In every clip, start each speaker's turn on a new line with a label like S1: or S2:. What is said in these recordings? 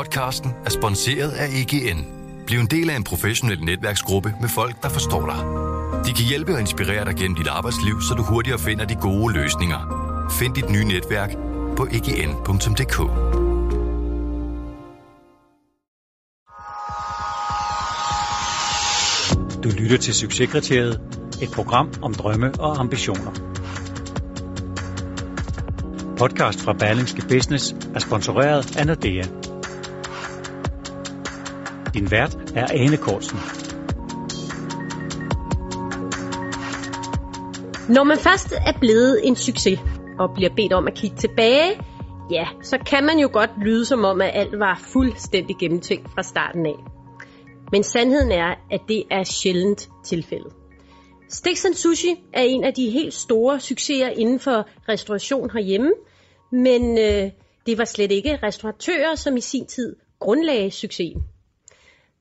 S1: Podcasten er sponsoreret af EGN. Bliv en del af en professionel netværksgruppe med folk, der forstår dig. De kan hjælpe og inspirere dig gennem dit arbejdsliv, så du hurtigere finder de gode løsninger. Find dit nye netværk på egn.dk.
S2: Du lytter til Succeskriteriet, et program om drømme og ambitioner. Podcast fra Berlingske Business er sponsoreret af Nordea. Din vært er Ane Kortsen.
S3: Når man først er blevet en succes og bliver bedt om at kigge tilbage, ja, så kan man jo godt lyde som om, at alt var fuldstændig gennemtænkt fra starten af. Men sandheden er, at det er sjældent tilfældet. Stix Sushi er en af de helt store succeser inden for restauration herhjemme, men øh, det var slet ikke restauratører, som i sin tid grundlagde succesen.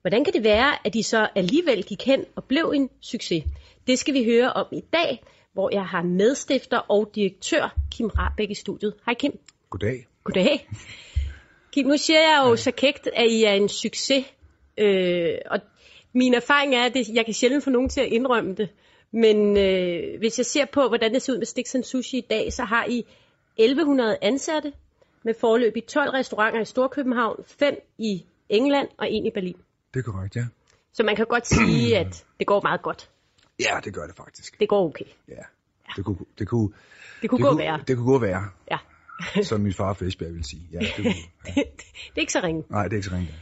S3: Hvordan kan det være, at de så alligevel gik hen og blev en succes? Det skal vi høre om i dag, hvor jeg har medstifter og direktør Kim Rabeck i studiet. Hej Kim.
S4: Goddag.
S3: Goddag. Kim, nu siger jeg jo så kægt, at I er en succes. Øh, og min erfaring er, at det, jeg kan sjældent få nogen til at indrømme det. Men øh, hvis jeg ser på, hvordan det ser ud med Stix Sushi i dag, så har I 1100 ansatte med forløb i 12 restauranter i Storkøbenhavn, 5 i England og 1 i Berlin.
S4: Det er korrekt, ja.
S3: Så man kan godt sige, at det går meget godt.
S4: Ja, det gør det faktisk.
S3: Det går okay.
S4: Ja. Det kunne, det kunne,
S3: Det kunne gå værre.
S4: Det kunne gå værre,
S3: Ja.
S4: som min far Fæsbjerg ville sige. Ja, det kunne, ja.
S3: det er ikke så ringe.
S4: Nej, det er ikke så ringe.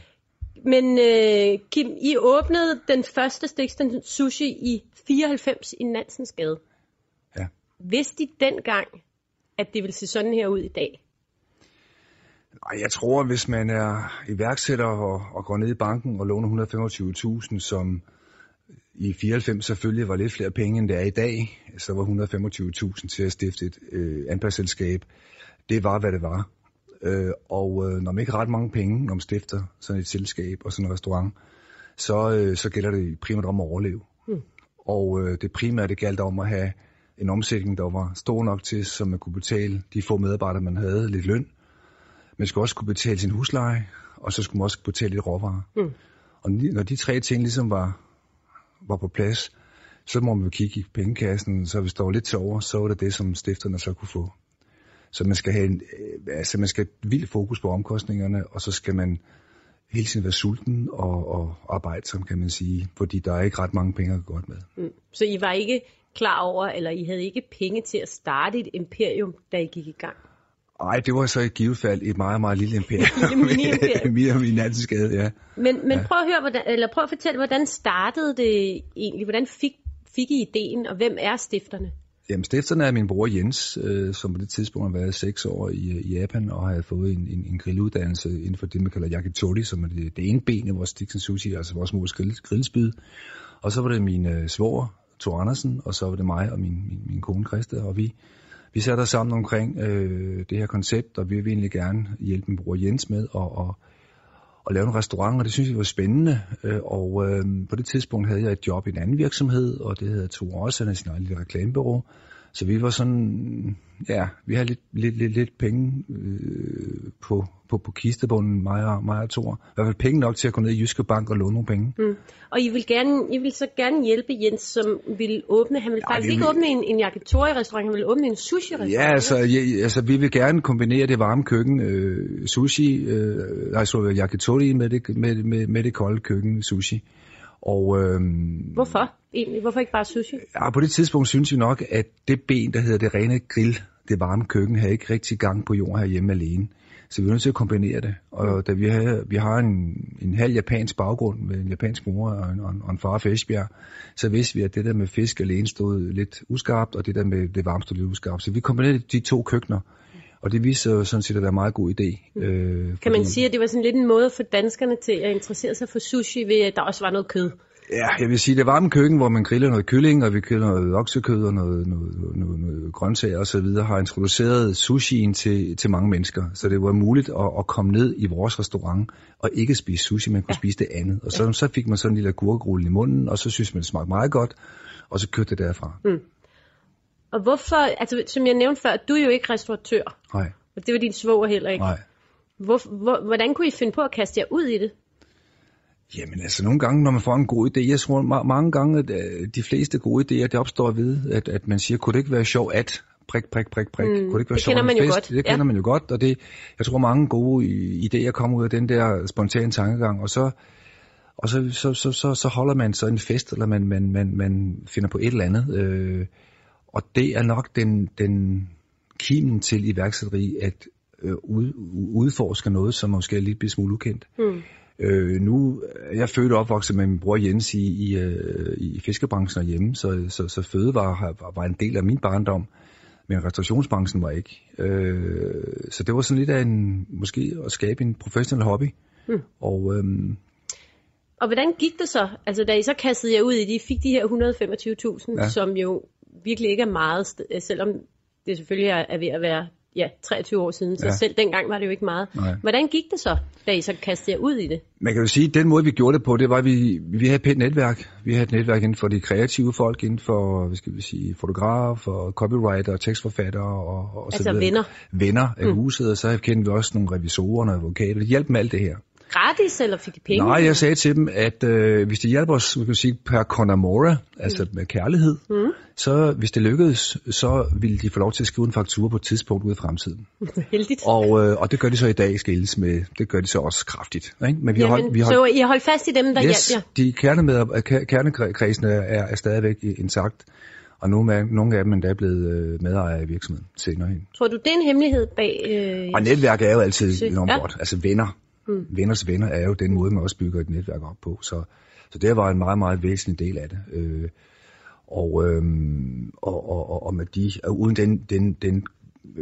S3: Men øh, Kim, I åbnede den første Stiksten Sushi i 94 i Nansens Gade.
S4: Ja.
S3: Vidste I dengang, at det ville se sådan her ud i dag?
S4: Ej, jeg tror, hvis man er iværksætter og, og går ned i banken og låner 125.000, som i 94 selvfølgelig var lidt flere penge, end det er i dag, så var 125.000 til at stifte et øh, anpartsselskab. Det var, hvad det var. Øh, og øh, når man ikke har ret mange penge, når man stifter sådan et selskab og sådan en restaurant, så, øh, så gælder det primært om at overleve.
S3: Hmm.
S4: Og øh, det primære, det galt om at have en omsætning, der var stor nok til, så man kunne betale de få medarbejdere, man havde, lidt løn. Man skulle også kunne betale sin husleje, og så skulle man også betale lidt råvarer.
S3: Hmm.
S4: Og når de tre ting ligesom var, var på plads, så må man jo kigge i pengekassen, så hvis der var lidt til over, så var det det, som stifterne så kunne få. Så man skal have en, øh, altså man skal have vild fokus på omkostningerne, og så skal man hele tiden være sulten og, og arbejdsom, kan man sige, fordi der er ikke ret mange penge at gå godt med.
S3: Mm. Så I var ikke klar over, eller I havde ikke penge til at starte et imperium, da I gik i gang?
S4: Ej, det var så i givet fald et meget, meget lille imperium. Mere i Nansensgade, ja.
S3: Men, men prøv at høre, hvordan, eller prøv at fortælle, hvordan startede det egentlig? Hvordan fik, fik I ideen, og hvem er stifterne?
S4: Jamen, stifterne er min bror Jens, øh, som på det tidspunkt har været seks år i, i Japan og har fået en, en, en grilluddannelse inden for det, man kalder yakitori, som er det, det ene ben i vores Dixon Sushi, altså vores mors grill, grillspyd. Og så var det min øh, svoger, Thor Andersen, og så var det mig og min, min, min kone Christa, og vi, vi satte os sammen omkring øh, det her koncept, og vi vil egentlig gerne hjælpe min bror Jens med at, at, at lave en restaurant, og det synes vi var spændende. Øh, og øh, på det tidspunkt havde jeg et job i en anden virksomhed, og det hedder to også, han er sin egen lille reklamebureau. Så vi var sådan, ja, vi havde lidt, lidt, lidt, lidt penge øh, på, på, på kistebunden, mig og, mig og Thor. I hvert fald penge nok til at gå ned i Jyske Bank og låne nogle penge.
S3: Mm. Og I vil, gerne, I vil så gerne hjælpe Jens, som vil åbne, han vil
S4: Ja,
S3: faktisk
S4: vi
S3: ikke
S4: vil-
S3: åbne en, en yakitori-restaurant, han vil åbne en sushi-restaurant.
S4: Ja, altså, ja, altså vi vil gerne kombinere det varme køkken, øh, sushi, øh, altså yakitori med det, med, med, med det kolde køkken, sushi. Og øh,
S3: Hvorfor egentlig? Hvorfor ikke bare sushi?
S4: ja, på det tidspunkt synes vi nok, at det ben, der hedder det rene grill, det varme køkken, havde ikke rigtig gang på jorden herhjemme alene. Så vi er nødt til at kombinere det. Og da vi har, vi har en, en halv japansk baggrund med en japansk mor og en, og en, og en far fra Esbjerg, så vidste vi, at det der med fisk alene stod lidt uskarpt, og det der med det varme stod lidt uskarpt. Så vi kombinerede de to køkkener, og det viste sig jo sådan set at være en meget god idé. Øh,
S3: Kan man sige, at det var sådan lidt en måde for danskerne til at interessere sig for sushi, ved at der også var noget kød?
S4: Ja, jeg vil sige, det varme køkken, hvor man griller noget kylling, og vi griller noget oksekød og noget, noget, noget, noget, grøntsager osv., har introduceret sushien til, til mange mennesker. Så det var muligt at, at komme ned i vores restaurant og ikke spise sushi, men kunne ja. spise det andet. Og så, så fik man sådan en lille agurkrulle i munden, og så synes man, det smagte meget godt, og så kørte det derfra.
S3: Mm. Og hvorfor, altså som jeg nævnte før, du er jo ikke restauratør,
S4: Nej,
S3: og det var din svoger heller ikke.
S4: nej.
S3: Hvor, hvor, hvordan kunne I finde på at kaste jer ud i det?
S4: Jamen altså nogle gange, når man får en god idé, jeg tror ma- mange gange, at øh, de fleste gode idéer, det opstår ved, at, at man siger, kunne det ikke være sjovt at prik, prik, prik, prik. Mm, kunne det ikke være
S3: det
S4: sjovt
S3: kender man jo
S4: fest?
S3: godt,
S4: Det
S3: ja.
S4: kender man jo godt, og det, jeg tror mange gode idéer kommer ud af den der spontane tankegang, og så, og så, så, så, så, så holder man så en fest, eller man, man, man, man finder på et eller andet. Øh, og det er nok den, den kimen til iværksætteri, at øh, ud, udforske noget, som måske er lidt smule ukendt.
S3: Mm.
S4: Øh, nu er jeg født og opvokset med min bror Jens i, i, øh, i fiskebranchen hjemme, så, så, så fødevare har- var en del af min barndom, men restaurationsbranchen var ikke. Øh, så det var sådan lidt af en, måske at skabe en professionel hobby.
S3: Mm.
S4: Og øhm,
S3: Og hvordan gik det så? Altså da I så kastede jer ud i det, fik de her 125.000,
S4: Ja.
S3: ja. som jo virkelig ikke er meget, øh, selvom det selvfølgelig er er ved at være ja, 23 år siden, så
S4: Ja.
S3: selv dengang var det jo ikke meget.
S4: Nej.
S3: Hvordan gik det så, da I så kastede jer ud i det?
S4: man kan jo sige, at den måde, vi gjorde det på, det var, at vi, vi havde et pænt netværk. Vi havde et netværk inden for de kreative folk, inden for, hvad skal vi sige, fotografer, copywriter, tekstforfattere og, og
S3: Altså
S4: så videre.
S3: venner.
S4: Venner af mm. huset, og så kendte vi også nogle revisorer og advokater. Det hjalp med alt det her.
S3: Gratis, eller fik I penge?
S4: Nej, jeg sagde til dem, at øh, hvis det hjælper os, kan sige, per conamora, altså med kærlighed, mm. så hvis det lykkedes, så ville de få lov til at skrive en faktura på et tidspunkt ude i fremtiden.
S3: Heldigt.
S4: Og, øh, og det gør de så i dag, hilse med. Det gør de så også kraftigt. Ikke? Men vi
S3: Jamen,
S4: holdt, vi har
S3: så I har holdt fast i dem, der
S4: yes,
S3: hjalp jer?
S4: de kerne med, ke- kernekredsene er, er stadigvæk intakt. Og nogle af, nogle af dem er endda blevet øh, medejere i virksomheden senere hen.
S3: Tror du, det er en hemmelighed bag... Øh,
S4: Og netværk er jo altid enormt
S3: ja.
S4: godt. Altså venner. Mm. Venners venner er jo den måde, man også bygger et netværk op på. Så, så det var en meget, meget væsentlig del af det. Øh, og, øhm, og, og, og, og med de, og uden den, den, den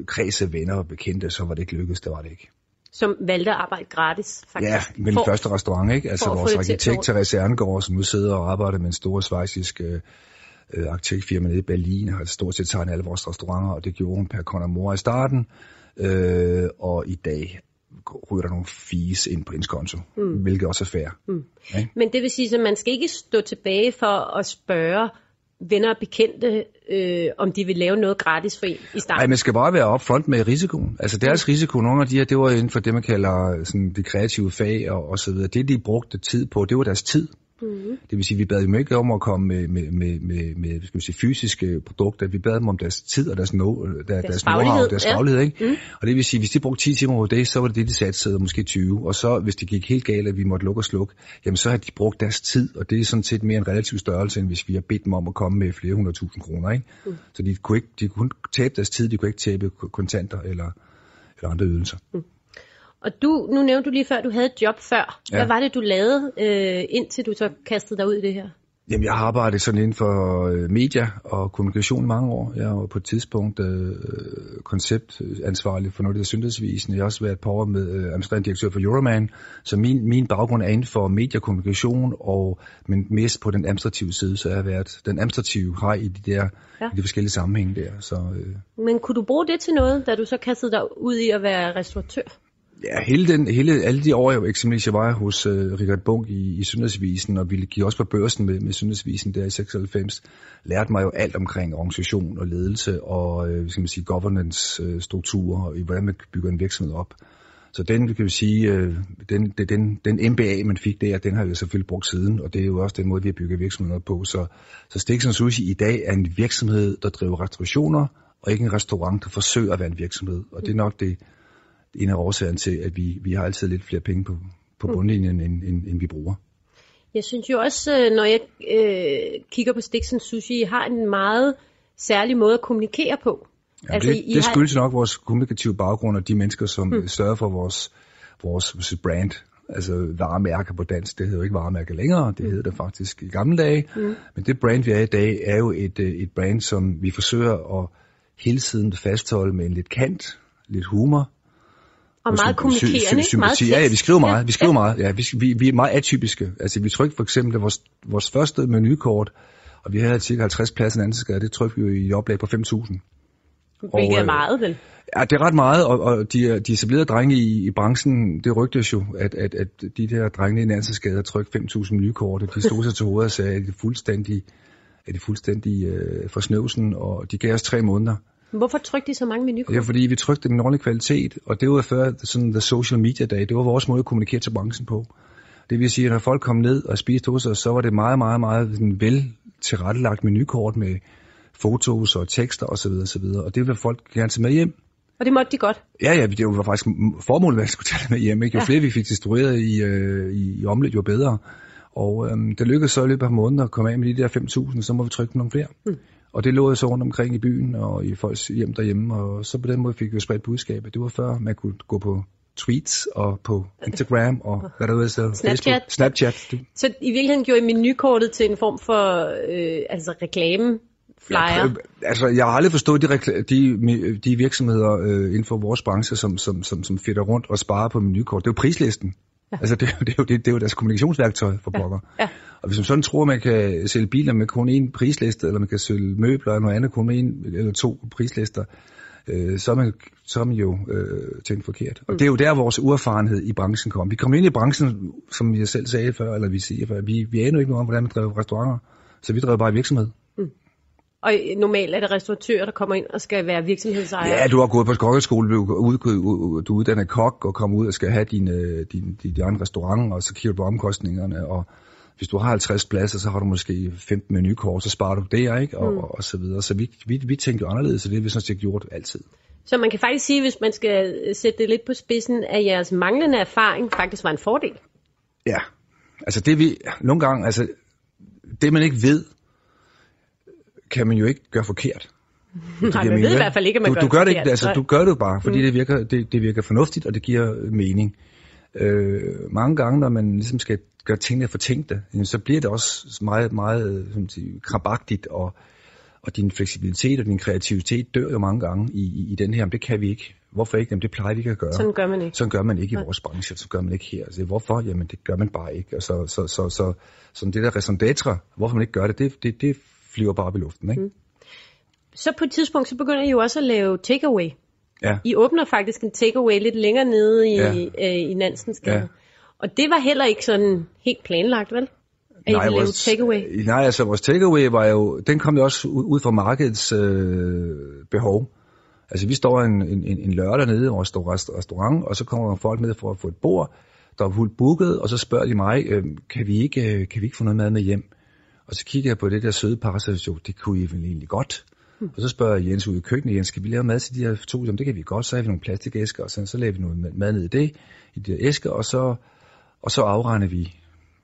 S4: kreds af venner og bekendte, så var det ikke lykkedes, det var det ikke.
S3: som valgte at arbejde gratis, faktisk.
S4: Ja, med den
S3: For-
S4: første restaurant, ikke? Altså vores arkitekt, Therese Erngård, som nu sidder og arbejder med en stor svejsisk øh, øh, arkitektfirma nede i Berlin, har stort set tegnet alle vores restauranter, og det gjorde hun per Conor i starten. Øh, og i dag ryger der nogle fees ind på hendes konto, mm. hvilket også er fair. Mm.
S3: Men det vil sige, at man skal ikke stå tilbage for at spørge venner og bekendte, øh, om de vil lave noget gratis for en i
S4: Nej,
S3: starten.
S4: man skal bare være upfront med risikoen. Altså deres risiko, nogle af de her, det var inden for det, man kalder sådan, de kreative fag og, og så videre. Det, de brugte tid på, det var deres tid. Mm-hmm. Det vil sige, vi bad dem ikke om at komme med, med, med, med, med skal vi sige, fysiske produkter. Vi bad dem om deres tid og deres, no, der, deres, know-how,
S3: faglighed,
S4: deres
S3: ja.
S4: faglighed. Ikke? Mm. Og det vil sige, hvis de brugte 10 timer på det, så var det det, de satte og måske 20. Og så, hvis det gik helt galt, at vi måtte lukke og slukke, jamen så har de brugt deres tid, og det er sådan set mere en relativ størrelse, end hvis vi har bedt dem om at komme med flere hundredtusind kroner. Ikke? Mm. Så de kunne, ikke, de kunne tabe deres tid, de kunne ikke tabe kontanter eller, eller andre ydelser. Mm.
S3: Og du, nu nævnte du lige før, at du havde et job før.
S4: Ja.
S3: Hvad var det, du lavede, øh, indtil du så kastede dig ud i det her?
S4: Jamen, jeg har arbejdet sådan inden for øh, media og kommunikation i mange år. Jeg var på et tidspunkt øh, konceptansvarlig for noget, der hedder Syndagsvisen. Jeg har også været et par år med øh, administrerende direktør for Euroman. Så min, min baggrund er inden for media og men mest på den administrative side, så jeg har været den administrative hej i de der
S3: ja.
S4: i de forskellige sammenhænge der. Så, øh,
S3: Men kunne du bruge det til noget, da du så kastede dig ud i at være restauratør?
S4: Ja, hele den, hele, alle de år, jeg eksempelvis jeg var hos øh, Richard Bunk i, i Søndagsvisen, og ville give også på børsen med, med Søndagsvisen der i 96, lærte mig jo alt omkring organisation og ledelse og øh, skal man sige, governance øh, strukturer og i hvordan man bygger en virksomhed op. Så den, kan vi sige, øh, den, den, den, den MBA, man fik der, den har jeg selvfølgelig brugt siden, og det er jo også den måde, vi har bygget virksomheder på. Så, så Stiksen Sushi i dag er en virksomhed, der driver restaurationer, og ikke en restaurant, der forsøger at være en virksomhed. Og det er nok det, en af årsagerne til, at vi, vi har altid lidt flere penge på, på bundlinjen, end, end, end vi bruger.
S3: Jeg synes jo også, øh, når jeg øh, kigger på Stixon Sushi, I har en meget særlig måde at kommunikere på.
S4: Ja, altså, det, det skyldes nok vores kommunikative baggrund og de mennesker, som hmm. sørger for vores, vores brand. Altså varemærker på dansk, det hedder jo ikke varemærker længere, det hedder det faktisk i gamle dage. Mm. Men det brand, vi er i dag, er jo et, øh, et brand, som vi forsøger at hele tiden fastholde med en lidt kant, lidt humor,
S3: og meget kommunikerende,
S4: sy- sy-
S3: meget
S4: ja, ja, vi skriver meget.
S3: Ja,
S4: Vi skriver
S3: ja.
S4: meget. Ja, vi, vi, vi er meget atypiske. Altså, vi trykte for eksempel vores, vores første menukort, og vi havde cirka 50 pladser i anden det trykte vi jo i oplag på 5.000.
S3: Hvilket er
S4: øh,
S3: meget, vel?
S4: Ja, det er ret meget, og, og de, de etablerede drenge i, i branchen, det rygtes jo, at, at, at de der drenge i Nansensgade trykte 5.000 menukort, og de stod sig til hovedet og sagde, at de fuldstændig, at de fuldstændig øh, forsnøvelsen, og de gav os tre måneder
S3: Hvorfor trykte de så mange menukort?
S4: Ja, fordi vi trykte en ordentlig kvalitet, og det var før sådan the social media dag. Det var vores måde at kommunikere til branchen på. Det vil sige, at når folk kom ned og spiste hos os, så var det meget, meget, meget sådan vel tilrettelagt menukort med fotos og tekster osv. osv. Og det vil folk gerne tage med hjem.
S3: Og det måtte de godt.
S4: Ja, ja, det var faktisk formålet, at vi skulle tage det med hjem. Ikke? Jo ja. flere vi fik distribueret i, øh, i, i omlet, jo bedre. Og øhm, det lykkedes så i løbet af måneder at komme af med de der 5.000, så må vi trykke nogle flere. Mm. Og det lå så rundt omkring i byen og i folks hjem derhjemme, og så på den måde fik vi spredt budskabet. Det var før, man kunne gå på tweets og på Instagram og hvad der ud så
S3: Snapchat.
S4: Snapchat.
S3: Så i virkeligheden gjorde I menukortet til en form for øh, altså reklame flyer? Ja,
S4: altså, jeg har aldrig forstået de, de, de virksomheder øh, inden for vores branche, som, som, som, som fedter rundt og sparer på menukort. Det er jo prislisten. Ja. Altså, det, det, er jo, det, det er jo deres kommunikationsværktøj for pokker. Ja. Ja. Og hvis man sådan tror, man kan sælge biler med kun én prisliste, eller man kan sælge møbler eller noget andet kun med en eller to prislister, øh, så, er man, så er man jo øh, tænkt forkert. Og mm. det er jo der, vores uerfarenhed i branchen kom. Vi kom ind i branchen, som jeg selv sagde før, eller vi siger før, vi, vi aner ikke noget om, hvordan man driver restauranter, så vi driver bare virksomhed. Mm.
S3: Og normalt er det restauratører, der kommer ind og skal være virksomhedsejer.
S4: Ja, du har gået på kokkeskole, du du er uddannet kok og kommer ud og skal have din, din, din, din egen restaurant, og så kigger du på omkostningerne, og hvis du har 50 pladser, så har du måske 15 menukort, så sparer du det, ikke? Og, mm. og, og så videre. Så vi, vi, vi tænkte jo anderledes, og det har vi sådan set gjort altid.
S3: Så man kan faktisk sige, hvis man skal sætte det lidt på spidsen, at jeres manglende erfaring faktisk var en fordel?
S4: Ja, altså det vi nogle gange, altså det man ikke ved, kan man jo ikke gøre forkert.
S3: Nej, man ved i hvert fald ikke, at man
S4: du,
S3: gør
S4: du gør
S3: det
S4: ikke, altså, du gør det bare, fordi mm. det, virker, det, det virker fornuftigt, og det giver mening. Øh, mange gange, når man ligesom skal gøre tingene fortænkte, så bliver det også meget, meget som sige, krabagtigt, og, og din fleksibilitet og din kreativitet dør jo mange gange i, i, i den her, men det kan vi ikke. Hvorfor ikke? Jamen, det plejer vi ikke at gøre.
S3: Sådan gør man ikke.
S4: Sådan gør man ikke i vores branche, så gør man ikke her. Altså, hvorfor? Jamen, det gør man bare ikke. Og så, så, så, så, så det der raison hvorfor man ikke gør det, det, det, det flyver bare op i luften. Ikke? Mm.
S3: Så på et tidspunkt, så begynder I jo også at lave takeaway.
S4: Ja.
S3: I åbner faktisk en takeaway lidt længere nede i, ja. øh, i Nansens Ja. Og det var heller ikke sådan helt planlagt, vel? At nej, I vores, takeaway?
S4: Nej, altså vores takeaway var jo, den kom jo også ud fra markedets øh, behov. Altså vi står en, en, en lørdag nede i vores restaurant, og så kommer der folk ned for at få et bord, der er fuldt booket, og så spørger de mig, øh, kan, vi ikke, øh, kan vi ikke få noget mad med hjem? Og så kigger jeg på det der søde par, og så det kunne I vel egentlig godt. Og så spørger Jens ud i køkkenet, Jens, skal vi lave mad til de her to? Jamen det kan vi godt, så har vi nogle plastikæsker, og så, så laver vi noget mad ned i det, i de her æsker, og så, og så afregner vi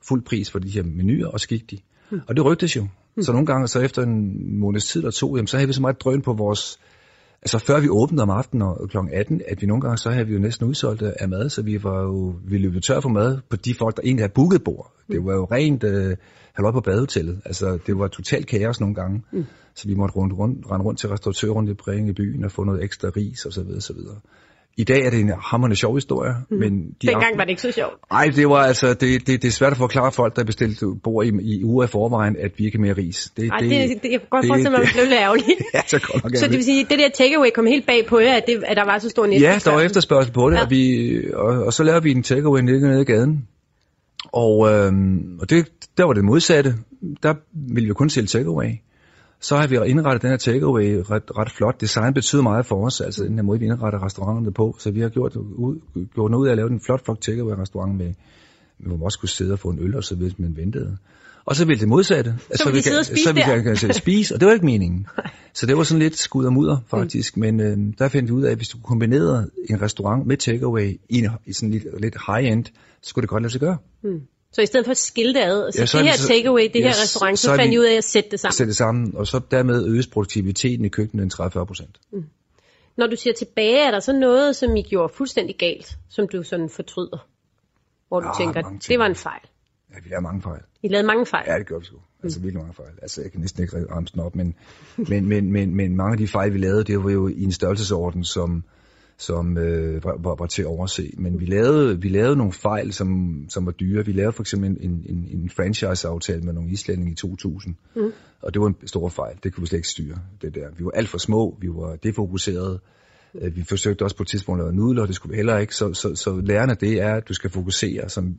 S4: fuld pris for de her menuer, og så gik de. Hmm. Og det rygtes jo. Hmm. Så nogle gange, så efter en måneds tid eller to, jamen, så havde vi så meget drøn på vores Altså før vi åbnede om aftenen og kl. 18, at vi nogle gange så havde vi jo næsten udsolgt af mad, så vi var jo, vi løb tør for mad på de folk, der egentlig havde booket bord. Det var jo rent øh, halvøj på badehotellet. Altså det var totalt kaos nogle gange. Mm. Så vi måtte rundt, rundt, rende rundt til restauratører rundt i byen og få noget ekstra ris og så videre, så videre. I dag er det en hammerende sjov historie. Mm. Men
S3: de Dengang aften... var det ikke så sjovt.
S4: Nej, det var altså, det, det, det er svært at forklare folk, der bestilte bord i, i uger i forvejen, at vi ikke er mere ris.
S3: Det, Ej, det, det, det, jeg kan godt forestille mig, at man blev lidt ærgerlig.
S4: ja, så godt nok
S3: Så det vil sige, at det der takeaway kom helt bag på jer, at, det, at der var så stor en
S4: Ja, der var efterspørgsel på det, ja. og, vi, og, og så lavede vi en takeaway nede i gaden. Og, øhm, og det, der var det modsatte. Der ville vi kun sælge takeaway så har vi indrettet den her takeaway ret, ret flot. Design betyder meget for os, altså den her måde, vi indretter restauranterne på. Så vi har gjort, ud, gjort noget ud af at lave en flot, flot takeaway restaurant med, hvor man også kunne sidde og få en øl, og så hvis man ventede. Og så ville det modsatte.
S3: Så, så vi kan, så
S4: vi kan, kan, kan spise, og det var ikke meningen. Så det var sådan lidt skud og mudder, faktisk. Mm. Men øh, der fandt vi ud af, at hvis du kombinerede en restaurant med takeaway i, en, i sådan lidt, lidt high-end, så skulle det godt lade sig gøre. Mm.
S3: Så i stedet for at skilte ad, og så, ja, så det her takeaway, det yes, her restaurant, så, så fandt I ud af at sætte det sammen.
S4: Sætte det sammen, og så dermed øges produktiviteten i køkkenet en 30-40 procent. Mm.
S3: Når du siger tilbage, er der så noget, som I gjorde fuldstændig galt, som du sådan fortryder? Hvor du ja, tænker, det var en fejl.
S4: Ja, vi lavede mange fejl.
S3: I lavede mange fejl?
S4: Ja, det gjorde vi sgu. Altså mm. virkelig mange fejl. Altså, jeg kan næsten ikke ramme den op, men, men, men, men, men mange af de fejl, vi lavede, det var jo i en størrelsesorden, som, som øh, var, var, til at overse. Men vi lavede, vi lavede nogle fejl, som, som var dyre. Vi lavede for eksempel en, en, en franchise-aftale med nogle islændinge i 2000, mm. og det var en stor fejl. Det kunne vi slet ikke styre, det der. Vi var alt for små, vi var defokuserede. Øh, vi forsøgte også på et tidspunkt at lave nudler, det skulle vi heller ikke. Så, så, så lærerne det er, at du skal fokusere. Som,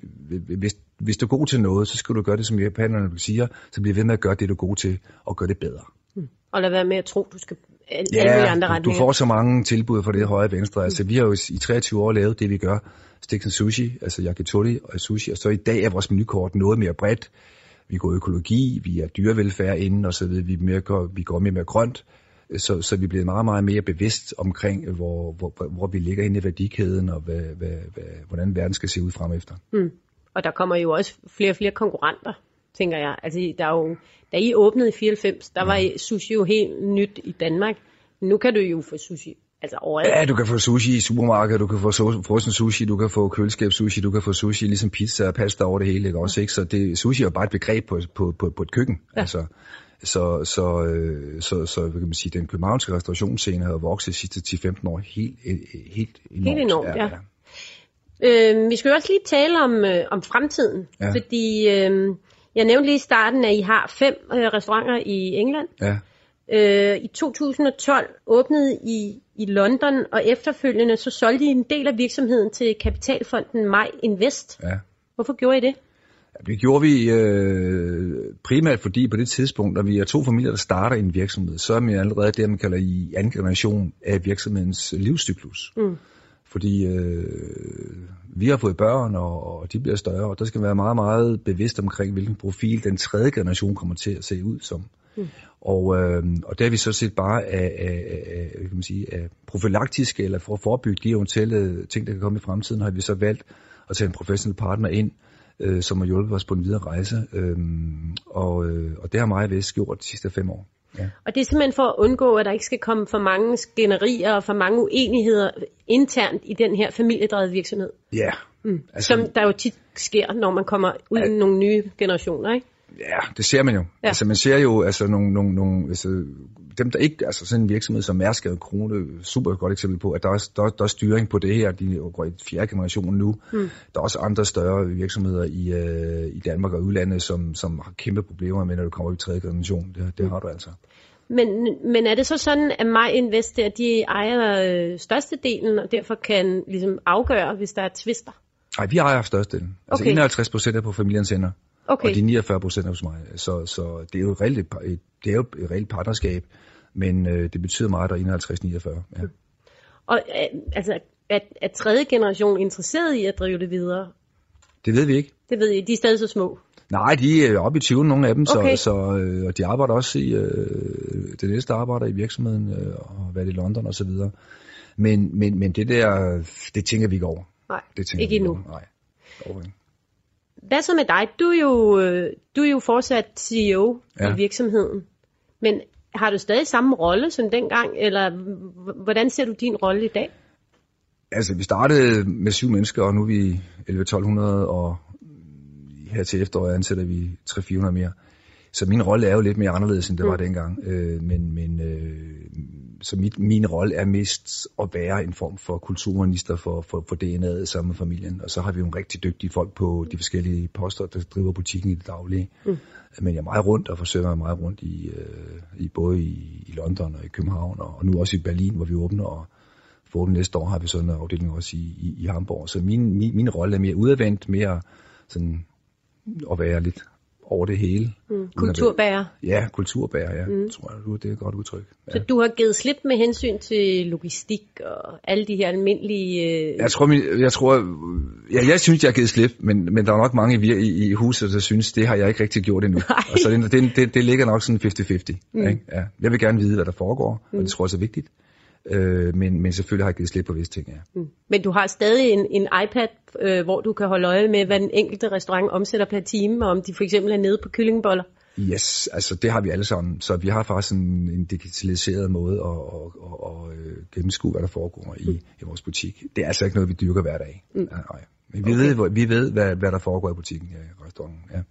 S4: hvis, hvis du er god til noget, så skal du gøre det, som japanerne siger, så bliver ved med at gøre det, du er god til, og gøre det bedre.
S3: Mm. Og lad være med at tro, du skal alle mulige andre
S4: du, du
S3: retninger.
S4: får så mange tilbud fra det højre og venstre. Altså, vi har jo i 23 år lavet det, vi gør. Stik sushi, altså yakitori og sushi. Og så i dag er vores menukort noget mere bredt. Vi går økologi, vi er dyrevelfærd inden, og så videre. Vi, mere går, vi går mere med grønt. Så, så vi er blevet meget, meget mere bevidst omkring, hvor, hvor, hvor vi ligger inde i værdikæden, og hvad, hvad, hvad, hvordan verden skal se ud frem efter.
S3: Mm. Og der kommer jo også flere og flere konkurrenter, tænker jeg. Altså, der er jo, da I åbnede i 94, der var I- sushi jo helt nyt i Danmark. Nu kan du jo få sushi altså overalt.
S4: Ja, du kan få sushi i supermarkedet, du kan få so- frossen sushi, du kan få køleskabssushi, du kan få sushi, ligesom pizza og pasta over det hele, ikke også, ikke? Så det, sushi er jo bare et begreb på, på, på, på et køkken, ja. altså. Så, så, øh, så, så, kan man sige, den københavnske restaurationsscene har vokset de sidste 10-15 år helt, helt enormt.
S3: Helt enormt, ja. Øh, vi skal jo også lige tale om, øh, om fremtiden,
S4: Ja.
S3: fordi øh, jeg nævnte lige i starten, at I har fem øh, restauranter i England.
S4: ja.
S3: Øh, I 2012 åbnede I i London, og efterfølgende så solgte I en del af virksomheden til kapitalfonden Maj Invest.
S4: ja.
S3: Hvorfor gjorde I det?
S4: Det gjorde vi øh, primært fordi på det tidspunkt, når vi er to familier, der starter en virksomhed, så er man allerede det, man kalder i anden generation af virksomhedens livscyklus.
S3: Mm.
S4: Fordi øh, vi har fået børn, og, og de bliver større, og der skal være meget, meget bevidst omkring, hvilken profil den tredje generation kommer til at se ud som. Mm. Og, øh, og der har vi så set bare af, af, af, kan man sige, af profilaktiske eller for at forebygge de eventuelle ting, der kan komme i fremtiden, har vi så valgt at tage en professionel partner ind, øh, som har hjulpet os på en videre rejse. Øh, og, øh, og det har mig vist gjort de sidste fem år. Ja.
S3: Og det er simpelthen for at undgå, at der ikke skal komme for mange skænderier og for mange uenigheder internt i den her familiedrevede virksomhed.
S4: Ja.
S3: Mm.
S4: Altså-
S3: Som der jo tit sker, når man kommer ud i nogle nye generationer, ikke?
S4: Ja, det ser man jo.
S3: Ja.
S4: Altså man ser jo altså nogle, nogle, nogle altså, dem der ikke, altså sådan en virksomhed som Mærsk og Krone, super godt eksempel på, at der er, der, der er styring på det her, de går i fjerde generation nu. Mm. Der er også andre større virksomheder i, øh, i Danmark og udlandet, som, som har kæmpe problemer med, når du kommer i tredje generation. Det, det har du altså.
S3: Men, men er det så sådan, at Maj Invest, at de ejer øh, størstedelen, og derfor kan ligesom afgøre, hvis der er tvister?
S4: Nej, vi ejer størstedelen. Altså
S3: Okay.
S4: 51 procent er på familiens hænder,
S3: Okay.
S4: og de 49 procent hos mig. Så, så det er jo et reelt, et- det er jo et reelt partnerskab, men øh, det betyder meget, at der er 51-49. Ja.
S3: Og øh, altså, er, er tredje generation interesseret i at drive det videre?
S4: Det ved vi ikke.
S3: Det ved jeg, de er stadig så små.
S4: Nej, de er oppe i 20, nogle af dem,
S3: Okay.
S4: så, så, øh, og de arbejder også i, øh, det næste arbejder i virksomheden, øh, og har været i London og så videre. Men, men, men det der, det tænker vi ikke over.
S3: Nej,
S4: Det tænker
S3: ikke
S4: vi
S3: endnu.
S4: Over. Nej, ikke.
S3: Hvad så med dig? Du er jo, øh, du er jo fortsat CEO ja. I virksomheden. Men har du stadig samme rolle som dengang, eller hvordan ser du din rolle i dag?
S4: Altså, vi startede med syv mennesker, og nu er vi 11-1200, og her til efteråret ansætter vi 300-400 mere. Så min rolle er jo lidt mere anderledes, end det var dengang. Øh, men men øh, så mit, min rolle er mest at være en form for kulturminister for, for, for DNA'et sammen med familien. Og så har vi jo en rigtig dygtige folk på de forskellige poster, der driver butikken i det daglige. Mm. Men jeg er meget rundt og forsøger mig meget rundt i, øh, i både i, i London og i København, og, og nu også i Berlin, hvor vi åbner, og for næste år har vi sådan en afdeling også i, i, i Hamburg. Så min, min, min rolle er mere udadvendt, mere sådan at være lidt over det hele.
S3: Mm. Kulturbærer.
S4: Ja, kulturbærer, ja. Mm. Tror jeg, det er et godt udtryk. Ja.
S3: Så du har givet slip med hensyn til logistik og alle de her almindelige... Øh...
S4: Jeg tror, jeg tror, ja, jeg synes, jeg har givet slip, men, men der er nok mange i, i, huset, der synes, det har jeg ikke rigtig gjort endnu.
S3: Nej.
S4: Og så det, det, det, det ligger nok sådan 50-50. Mm. Ikke? Ja. Jeg vil gerne vide, hvad der foregår, mm. og det tror jeg også er vigtigt. Øh, men, men selvfølgelig har jeg givet slip på visse ting, ja.
S3: Mm. Men du har stadig en, en iPad, øh, hvor du kan holde øje med, hvad den enkelte restaurant omsætter per time, og om de for eksempel er nede på kyllingeboller.
S4: Yes, altså det har vi alle sammen. Så vi har faktisk en, en digitaliseret måde at, at, at, at, øh, gennemskue, hvad der foregår i, i vores butik. Det er altså ikke noget, vi dyrker hver dag. Mm. Nej, nej. Men vi okay. ved, vi ved hvad, hvad der foregår i butikken i restauranten. Ja.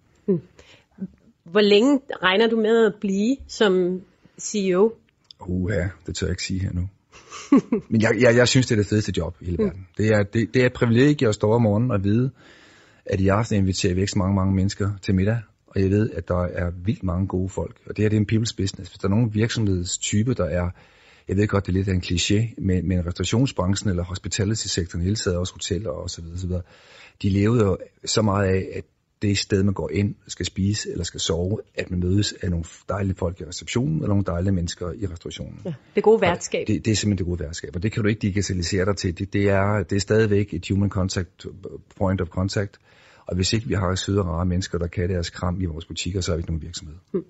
S3: Hvor længe regner du med at blive som CEO?
S4: Uha, det tør jeg ikke sige her nu. Men jeg, jeg, jeg synes, det er det fedeste job i hele verden. Det er, det, det er et privilegie at stå om morgenen og vide, at i aften inviterer vi ikke så mange, mange mennesker til middag. Og jeg ved, at der er vildt mange gode folk. Og det her det er en people's business. Hvis der er nogen virksomhedstype, der er, jeg ved godt, det er lidt af en kliché, men, men restaurationsbranchen eller hospitality-sektoren, hele taget også hoteller og så videre, så videre, de levede jo så meget af, at det sted, man går ind, skal spise eller skal sove, at man mødes af nogle dejlige folk i receptionen, eller nogle dejlige mennesker i restaurationen. Ja,
S3: det gode værtskab.
S4: Det, det er simpelthen det gode værtskab, og det kan du ikke digitalisere dig til. Det, det, er, det er stadigvæk et human contact, point of contact, og hvis ikke vi har søde og rare mennesker, der kan deres kram i vores butikker, så er vi ikke nogen virksomhed. Hmm.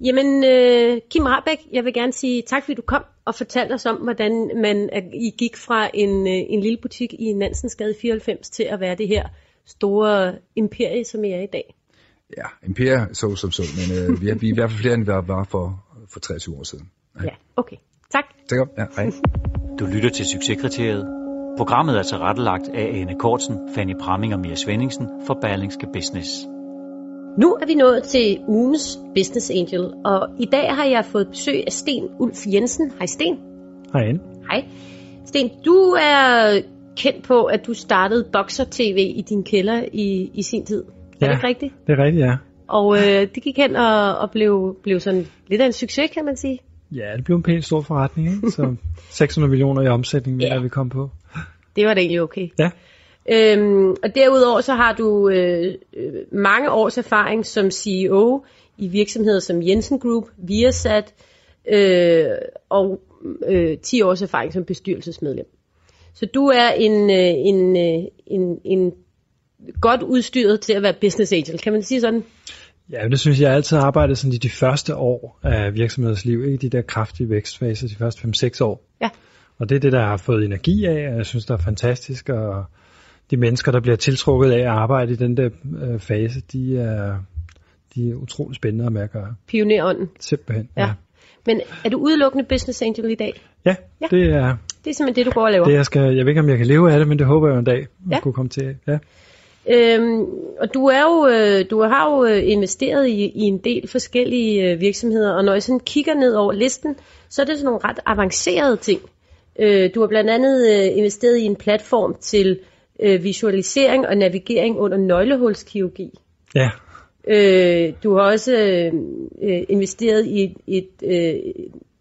S3: Jamen, øh, Kim Rabeck, jeg vil gerne sige tak, fordi du kom og fortalte os om, hvordan man I gik fra en, øh, en lille butik i Nansensgade 94 til at være det her store imperie, som I er i dag.
S4: Ja, imperie så som så, men øh, vi, er, vi er i hvert fald flere, end vi var for, for 23 år siden.
S3: Ja, ja okay. Tak.
S4: Tak. Ja, hej.
S2: Du lytter til Succeskriteriet. Programmet er tilrettelagt af Ane Kortsen, Fanny Pramming og Mia Svendingsen for Berlingske Business.
S3: Nu er vi nået til ugens Business Angel, og i dag har jeg fået besøg af Sten Ulf Jensen. Hej Sten.
S5: Hej Anne.
S3: Hej. Sten, du er kendt på, at du startede Boxer TV i din kælder i, i sin tid. Er
S5: ja,
S3: det ikke rigtigt?
S5: det er rigtigt, ja.
S3: Og øh, det gik hen og, og blev, blev sådan lidt af en succes, kan man sige.
S5: Ja, det blev en pænt stor forretning, ikke? Så 600 millioner i omsætning, ja. vi kom på.
S3: Det var da egentlig okay.
S5: Ja.
S3: Øhm, og derudover så har du øh, øh, mange års erfaring som CEO i virksomheder som Jensen Group, Viasat øh, og øh, 10 års erfaring som bestyrelsesmedlem. Så du er en, øh, en, øh, en, en godt udstyret til at være business angel, kan man sige sådan?
S5: Ja, det synes jeg altid har arbejdet sådan i de første år af virksomhedens liv, ikke de der kraftige vækstfaser, de første 5-6 år.
S3: Ja.
S5: Og det er det, der har fået energi af, og jeg synes, det er fantastisk, og de mennesker, der bliver tiltrukket af at arbejde i den der øh, fase, de er, de er utrolig spændende at gøre.
S3: Pionerånden.
S5: Simpelthen,
S3: ja. ja. Men er du udelukkende business angel i dag?
S5: Ja, ja. det er...
S3: Det er simpelthen det, du går og laver?
S5: Det, jeg, skal, jeg ved ikke, om jeg kan leve af det, men det håber jeg en dag, at ja. kunne komme til. Ja.
S3: Øhm, og du er jo, øh, du har jo øh, investeret i, i en del forskellige øh, virksomheder, og når jeg sådan kigger ned over listen, så er det sådan nogle ret avancerede ting. Øh, du har blandt andet øh, investeret i en platform til øh, visualisering og navigering under nøglehulskirurgi.
S5: Ja.
S3: Øh, du har også øh, øh, investeret i et, et, øh,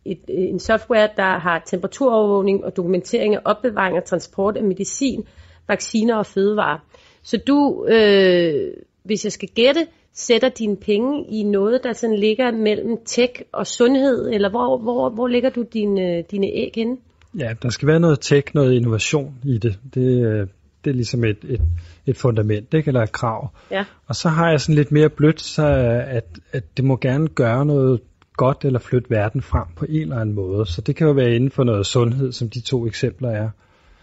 S3: et, øh, en software, der har temperaturovervågning og dokumentering af opbevaring og transport af medicin, vacciner og fødevarer. Så du, øh, hvis jeg skal gætte, sætter dine penge i noget, der sådan ligger mellem tech og sundhed, eller hvor, hvor, hvor ligger du dine, øh, dine æg henne?
S5: Ja, der skal være noget tech, noget innovation i det. Det, det er ligesom et, et, et fundament, ikke? eller et krav.
S3: Ja.
S5: Og så har jeg sådan lidt mere blødt, så at, at det må gerne gøre noget godt eller flytte verden frem på en eller anden måde. Så det kan jo være inden for noget sundhed, som de to eksempler er.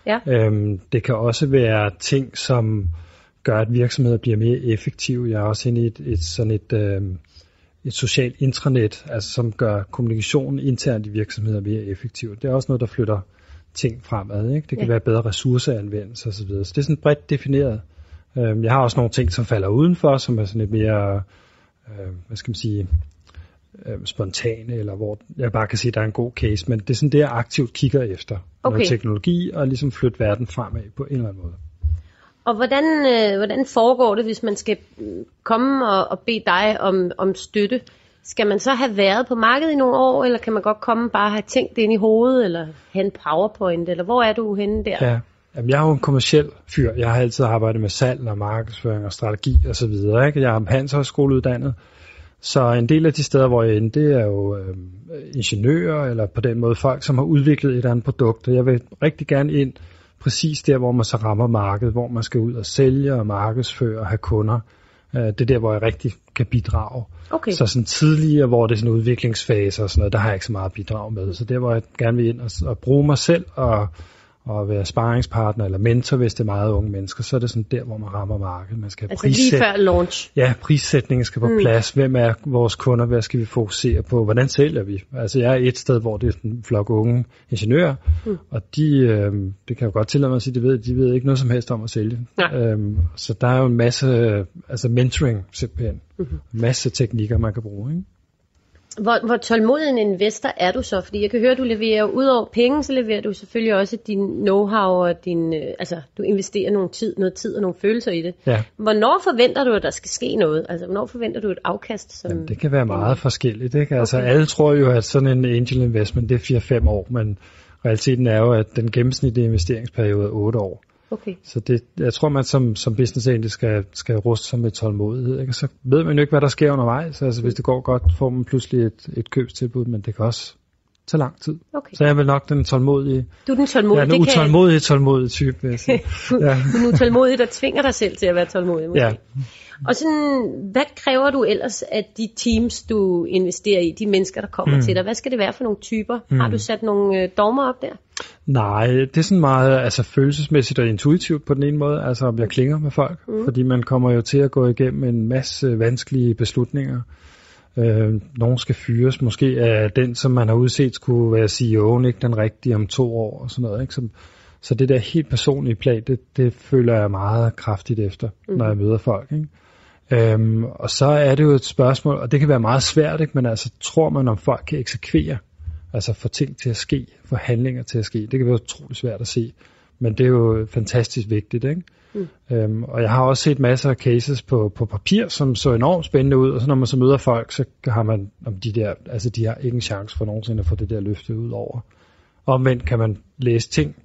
S3: Ja.
S5: Øhm, det kan også være ting, som gør, at virksomheder bliver mere effektive. Jeg er også inde i et, et sådan et, øhm, et socialt intranet, altså som gør kommunikationen internt i virksomheder mere effektiv. Det er også noget, der flytter ting fremad. Ikke? Det kan ja. være bedre ressourceanvendelse osv. Så, så det er sådan bredt defineret. Øhm, jeg har også nogle ting, som falder udenfor, som er sådan lidt mere, øh, hvad skal man sige, øh, spontane, eller hvor jeg bare kan sige, at der er en god case, men det er sådan det, jeg aktivt kigger efter. Okay. Noget teknologi, og ligesom flytte verden fremad på en eller anden måde.
S3: Og hvordan, øh, hvordan foregår det, hvis man skal komme og, og bede dig om, om støtte? Skal man så have været på markedet i nogle år, eller kan man godt komme bare have tænkt det ind i hovedet, eller have en powerpoint, eller hvor er du henne der?
S5: Ja. Jamen, jeg er jo en kommersiel fyr. Jeg har altid arbejdet med salg og markedsføring og strategi og så videre. Ikke? Jeg er handelshøjskoleuddannet. Så en del af de steder, hvor jeg ender, det er jo øh, ingeniører, eller på den måde folk, som har udviklet et eller andet produkt. Og jeg vil rigtig gerne ind præcis der, hvor man så rammer markedet, hvor man skal ud og sælge og markedsføre og have kunder. Øh, det er der, hvor jeg rigtig kan bidrage.
S3: Okay.
S5: Så sådan tidligere, hvor det er sådan en udviklingsfase og sådan noget, der har jeg ikke så meget bidrag med. Så der, hvor jeg gerne vil ind og, og bruge mig selv og at være sparringspartner eller mentor, hvis det er meget unge mennesker, så er det sådan der, hvor man rammer markedet. Man skal
S3: altså prissæt... lige før launch?
S5: Ja, prissætningen skal på mm. plads. Hvem er vores kunder? Hvad skal vi fokusere på? Hvordan sælger vi? Altså jeg er et sted, hvor det er en flok unge ingeniører, mm. og de, øh, det kan jo godt tillade mig at sige, de ved, de ved ikke noget som helst om at sælge. Øhm, så der er jo en masse, altså mentoring simpelthen, mm-hmm. en masse teknikker, man kan bruge. Ikke?
S3: Hvor, hvor tålmodig en investor er du så? Fordi jeg kan høre, at du leverer ud over penge, så leverer du selvfølgelig også din know-how og din, øh, altså du investerer nogle tid, noget tid og nogle følelser i det.
S5: Ja.
S3: Hvornår forventer du, at der skal ske noget? Altså hvornår forventer du et afkast? Som
S5: Jamen, det kan være meget forskelligt. Ikke? Altså okay. alle tror jo, at sådan en angel investment, det er 4-5 år, men realiteten er jo, at den gennemsnitlige investeringsperiode er 8 år.
S3: Okay.
S5: Så det, jeg tror, man som, som business egentlig skal, skal ruste sig med tålmodighed. Ikke? Så ved man jo ikke, hvad der sker undervejs. Altså, hvis det går godt, får man pludselig et, et købstilbud, men det kan også tage lang tid.
S3: Okay.
S5: Så jeg er vel nok den tålmodige,
S3: Du er den tålmodige.
S5: ja, den
S3: det kan-
S5: utålmodige, tålmodige type. Vil jeg sige. ja.
S3: Du er den utålmodige, der tvinger dig selv til at være tålmodig. måske.
S5: ja.
S3: Og sådan, hvad kræver du ellers af de teams, du investerer i, de mennesker, der kommer mm. til dig? Hvad skal det være for nogle typer? Mm. Har du sat nogle øh, dogmer op der?
S5: Nej, det er sådan meget altså, følelsesmæssigt og intuitivt på den ene måde, altså om jeg klinger med folk, mm. fordi man kommer jo til at gå igennem en masse vanskelige beslutninger. Øh, nogen skal fyres, måske er den, som man har udset, skulle være CEO'en, ikke den rigtige om to år og sådan noget. Ikke? Så, så det der helt personlige plan, det, det føler jeg meget kraftigt efter, mm. når jeg møder folk. Ikke? Øhm, og så er det jo et spørgsmål, og det kan være meget svært, ikke? men altså tror man, om folk kan eksekvere, altså få ting til at ske, få handlinger til at ske. Det kan være utroligt svært at se, men det er jo fantastisk vigtigt. Ikke? Mm. Øhm, og jeg har også set masser af cases på, på papir, som så enormt spændende ud, og så når man så møder folk, så har man om de der, altså de har ikke en chance for nogensinde at få det der løftet ud over. Omvendt kan man læse ting,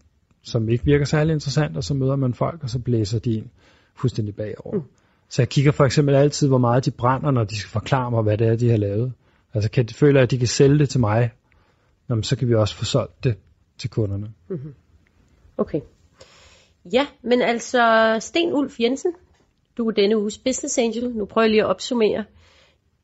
S5: som ikke virker særlig interessant, og så møder man folk, og så blæser de en fuldstændig bagover. Mm. Så jeg kigger for eksempel altid, hvor meget de brænder, når de skal forklare mig, hvad det er, de har lavet. Altså kan de føle, at de kan sælge det til mig, jamen, så kan vi også få solgt det til kunderne.
S3: Okay. Ja, men altså Sten Ulf Jensen, du er denne uges business angel. Nu prøver jeg lige at opsummere.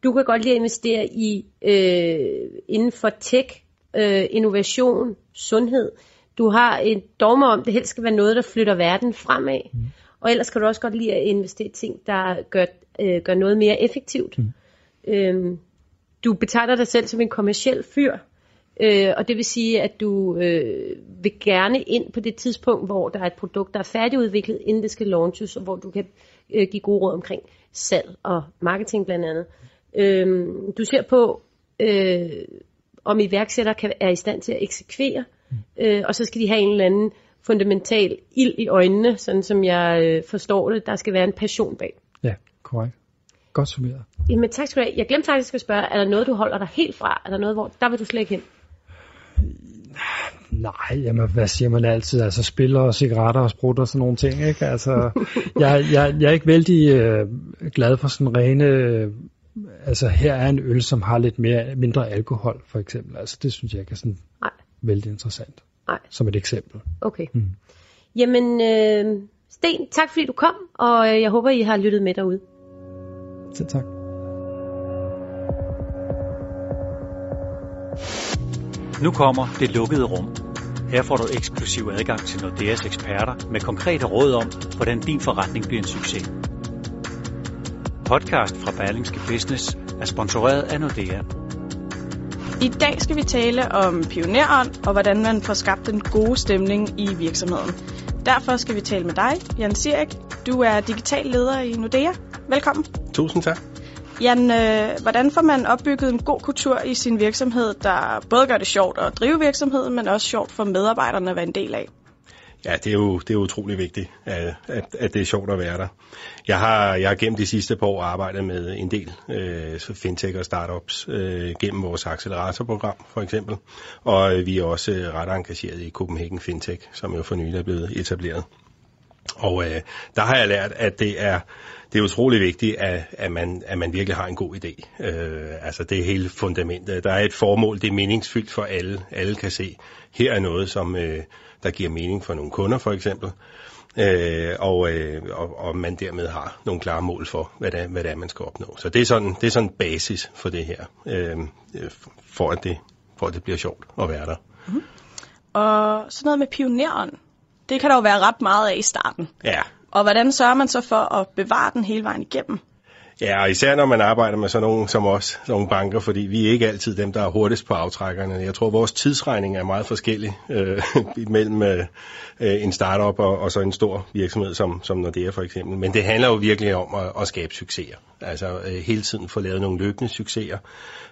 S3: Du kan godt lide at investere i øh, inden for tech, øh, innovation, sundhed. Du har en dogme om, det helst skal være noget, der flytter verden fremad. Mm. Og ellers kan du også godt lide at investere i ting, der gør, øh, gør noget mere effektivt. Mm. Øhm, du betegner dig selv som en kommersiel fyr. Øh, og det vil sige, at du øh, vil gerne ind på det tidspunkt, hvor der er et produkt, der er færdigudviklet, inden det skal launches, og hvor du kan øh, give gode råd omkring salg og marketing blandt andet. Øh, du ser på, øh, om iværksættere kan, er i stand til at eksekvere, øh, og så skal de have en eller anden fundamental ild i øjnene, sådan som jeg øh, forstår det. Der skal være en passion bag.
S5: Ja, korrekt. Godt summeret.
S3: Jamen tak skal du have. Jeg glemte faktisk at spørge, er der noget, du holder dig helt fra? Er der noget, hvor der vil du slet ikke hen?
S5: Nej, jamen, hvad siger man altid? Altså spiller og cigaretter og sprut og sådan nogle ting, ikke? Altså, jeg, jeg, jeg er ikke vældig øh, glad for sådan rene... Øh, altså, her er en øl, som har lidt mere, mindre alkohol, for eksempel. Altså, det synes jeg ikke er sådan
S3: Nej.
S5: vældig interessant.
S3: Nej.
S5: Som et eksempel.
S3: Okay. Mm. Jamen, øh, Sten, tak fordi du kom, og øh, jeg håber, I har lyttet med derude.
S5: Så tak.
S2: Nu kommer det lukkede rum. Her får du eksklusiv adgang til Nordeas eksperter med konkrete råd om, hvordan din forretning bliver en succes. Podcast fra Berlingske Business er sponsoreret af Nordea.
S6: I dag skal vi tale om pionerånd og hvordan man får skabt den gode stemning i virksomheden. Derfor skal vi tale med dig, Jan Sirik. Du er digital leder i Nordea. Velkommen.
S7: Tusind tak.
S6: Jan, øh, hvordan får man opbygget en god kultur i sin virksomhed, der både gør det sjovt at drive virksomheden, men også sjovt for medarbejderne at være en del af?
S7: Ja, det er jo det er utrolig vigtigt, at, at, at det er sjovt at være der. Jeg har, jeg har gennem de sidste par år arbejdet med en del øh, fintech og startups øh, gennem vores acceleratorprogram for eksempel, og øh, vi er også øh, ret engageret i Copenhagen Fintech, som jo for nylig er blevet etableret. Og øh, der har jeg lært, at det er det er utrolig vigtigt, at, at, man, at man virkelig har en god idé. Øh, altså det er hele fundamentet. Der er et formål, det er meningsfyldt for alle. Alle kan se, her er noget, som øh, der giver mening for nogle kunder for eksempel. Øh, og, øh, og, og man dermed har nogle klare mål for, hvad det er, hvad det er man skal opnå. Så det er sådan, det er sådan basis for det her, øh, for, at det, for at det bliver sjovt at være der.
S6: Mm. Og sådan noget med pioneren, det kan der jo være ret meget af i starten.
S7: Ja,
S6: Og hvordan sørger man så for at bevare den hele vejen igennem?
S7: Ja, og især når man arbejder med sådan nogle som os, sådan nogle banker, fordi vi er ikke altid dem, der er hurtigst på aftrækkerne. Jeg tror, vores tidsregning er meget forskellig øh, mellem øh, en startup og, og så en stor virksomhed som, som Nordea for eksempel. Men det handler jo virkelig om at, at skabe succeser. Altså øh, hele tiden få lavet nogle løbende succeser,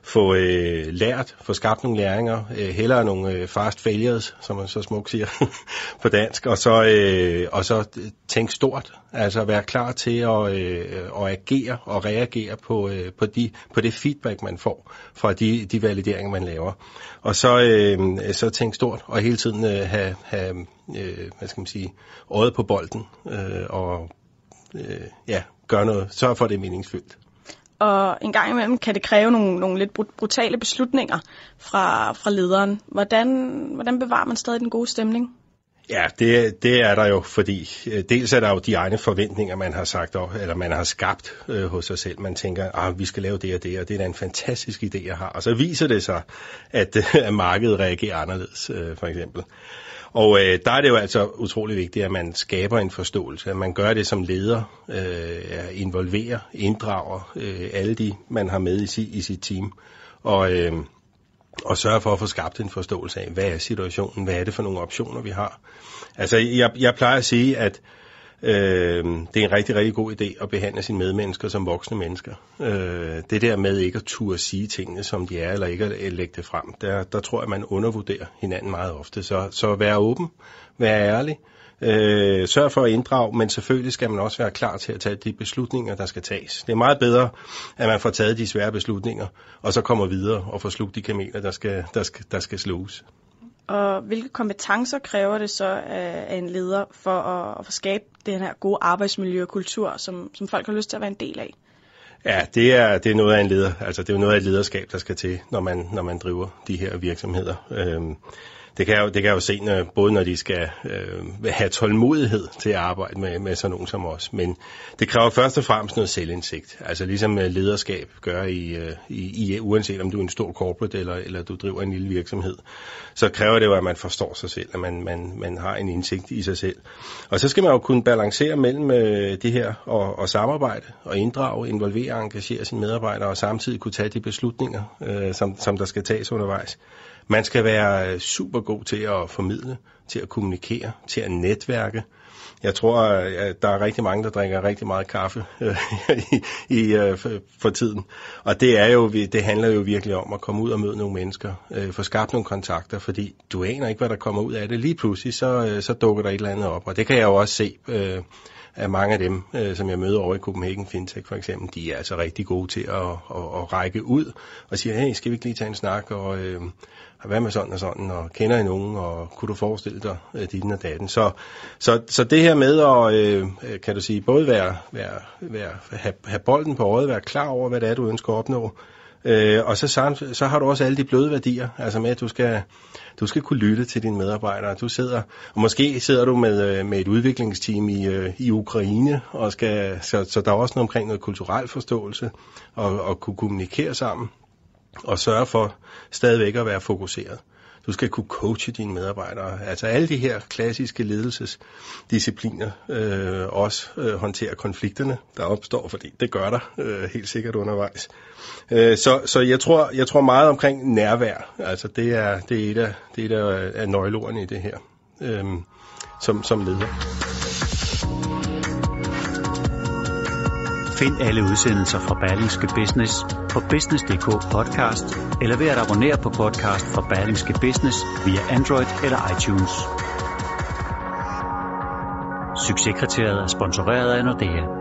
S7: få øh, lært, få skabt nogle læringer, øh, hellere nogle øh, fast failures, som man så smukt siger på dansk, og så, øh, og så tænke stort, altså være klar til at, øh, at agere at reagere på, øh, på, de, på det feedback, man får fra de, de valideringer, man laver. Og så, øh, så tænke stort og hele tiden øh, have, have øh, hvad skal man sige, øjet på bolden øh, og øh, ja, gøre noget, sørge for, at det er meningsfyldt
S6: og en gang imellem kan det kræve nogle, nogle lidt brutale beslutninger fra, fra lederen. Hvordan, hvordan bevarer man stadig den gode stemning?
S7: Ja, det, det er der jo, fordi øh, dels er der jo de egne forventninger, man har sagt, eller man har skabt øh, hos sig selv. Man tænker, at ah, vi skal lave det og det, og det er da en fantastisk idé, jeg har. Og så viser det sig, at, at markedet reagerer anderledes, øh, for eksempel. Og øh, der er det jo altså utrolig vigtigt, at man skaber en forståelse, at man gør det som leder, øh, involverer, inddrager øh, alle de, man har med i, i sit team, og, øh, og sørge for at få skabt en forståelse af, hvad er situationen, hvad er det for nogle optioner, vi har. Altså, jeg, jeg plejer at sige, at Øh, det er en rigtig, rigtig god idé at behandle sine medmennesker som voksne mennesker. Øh, det der med ikke at turde sige tingene, som de er, eller ikke at øh, lægge det frem, der, der tror jeg, man undervurderer hinanden meget ofte. Så, så vær åben, vær ærlig, øh, sørg for at inddrage, men selvfølgelig skal man også være klar til at tage de beslutninger, der skal tages. Det er meget bedre, at man får taget de svære beslutninger, og så kommer videre og får slugt de kameler, der skal, der skal, der skal sluges.
S6: Og hvilke kompetencer kræver det så af en leder for at, at skabe den her gode arbejdsmiljø og kultur, som, som folk har lyst til at være en del af?
S7: Ja, det er, det er noget af en leder. Altså, det er noget af et lederskab, der skal til, når man, når man driver de her virksomheder. Øhm, det kan jeg jo, det kan jeg jo se, når, både når de skal øh, have tålmodighed til at arbejde med, med sådan nogen som os. Men det kræver først og fremmest noget selvindsigt. Altså ligesom øh, lederskab gør i, øh, i, i uanset om du er en stor corporate eller, eller du driver en lille virksomhed, så kræver det jo, at man forstår sig selv, at man, man, man har en indsigt i sig selv. Og så skal man jo kunne balancere mellem øh, det her og, og samarbejde og inddrage, involvere og engagere sine medarbejdere og samtidig kunne tage de beslutninger, øh, som, som der skal tages undervejs. Man skal være øh, super god til at formidle, til at kommunikere, til at netværke. Jeg tror, øh, at der er rigtig mange, der drikker rigtig meget kaffe øh, i, i, øh, for tiden. Og det, er jo, det handler jo virkelig om at komme ud og møde nogle mennesker, øh, få skabt nogle kontakter, fordi du aner ikke, hvad der kommer ud af det. Lige pludselig, så, øh, så dukker der et eller andet op. Og det kan jeg jo også se at mange af dem, øh, som jeg møder over i Copenhagen Fintech for eksempel, de er altså rigtig gode til at, at, at række ud og sige, hey, skal vi ikke lige tage en snak, og øh, hvad med sådan og sådan, og kender I nogen, og kunne du forestille dig øh, din og daten. Så, så, så det her med at, øh, kan du sige, både være, være, være, have, have bolden på øjet, være klar over, hvad det er, du ønsker at opnå, Øh, og så, så har du også alle de bløde værdier, altså med, at du skal, du skal kunne lytte til dine medarbejdere. Du sidder, og måske sidder du med, øh, med et udviklingsteam i, øh, i Ukraine, og skal, så, så der er også noget omkring noget kulturel forståelse, og, og kunne kommunikere sammen, og sørge for stadigvæk at være fokuseret. Du skal kunne coache dine medarbejdere. Altså alle de her klassiske ledelsesdiscipliner. Øh, også øh, håndtere konflikterne, der opstår, fordi det gør der øh, helt sikkert undervejs. Øh, så, så jeg tror, jeg tror meget omkring nærvær. Altså det er, det er et af, det er et af, af nøgleordene i det her, øh, som, som leder.
S2: Find alle udsendelser fra Berlingske Business på Business.dk podcast, eller ved at abonnere på podcast fra Berlingske Business via Android eller iTunes. Succeskriteriet er sponsoreret af Nordea.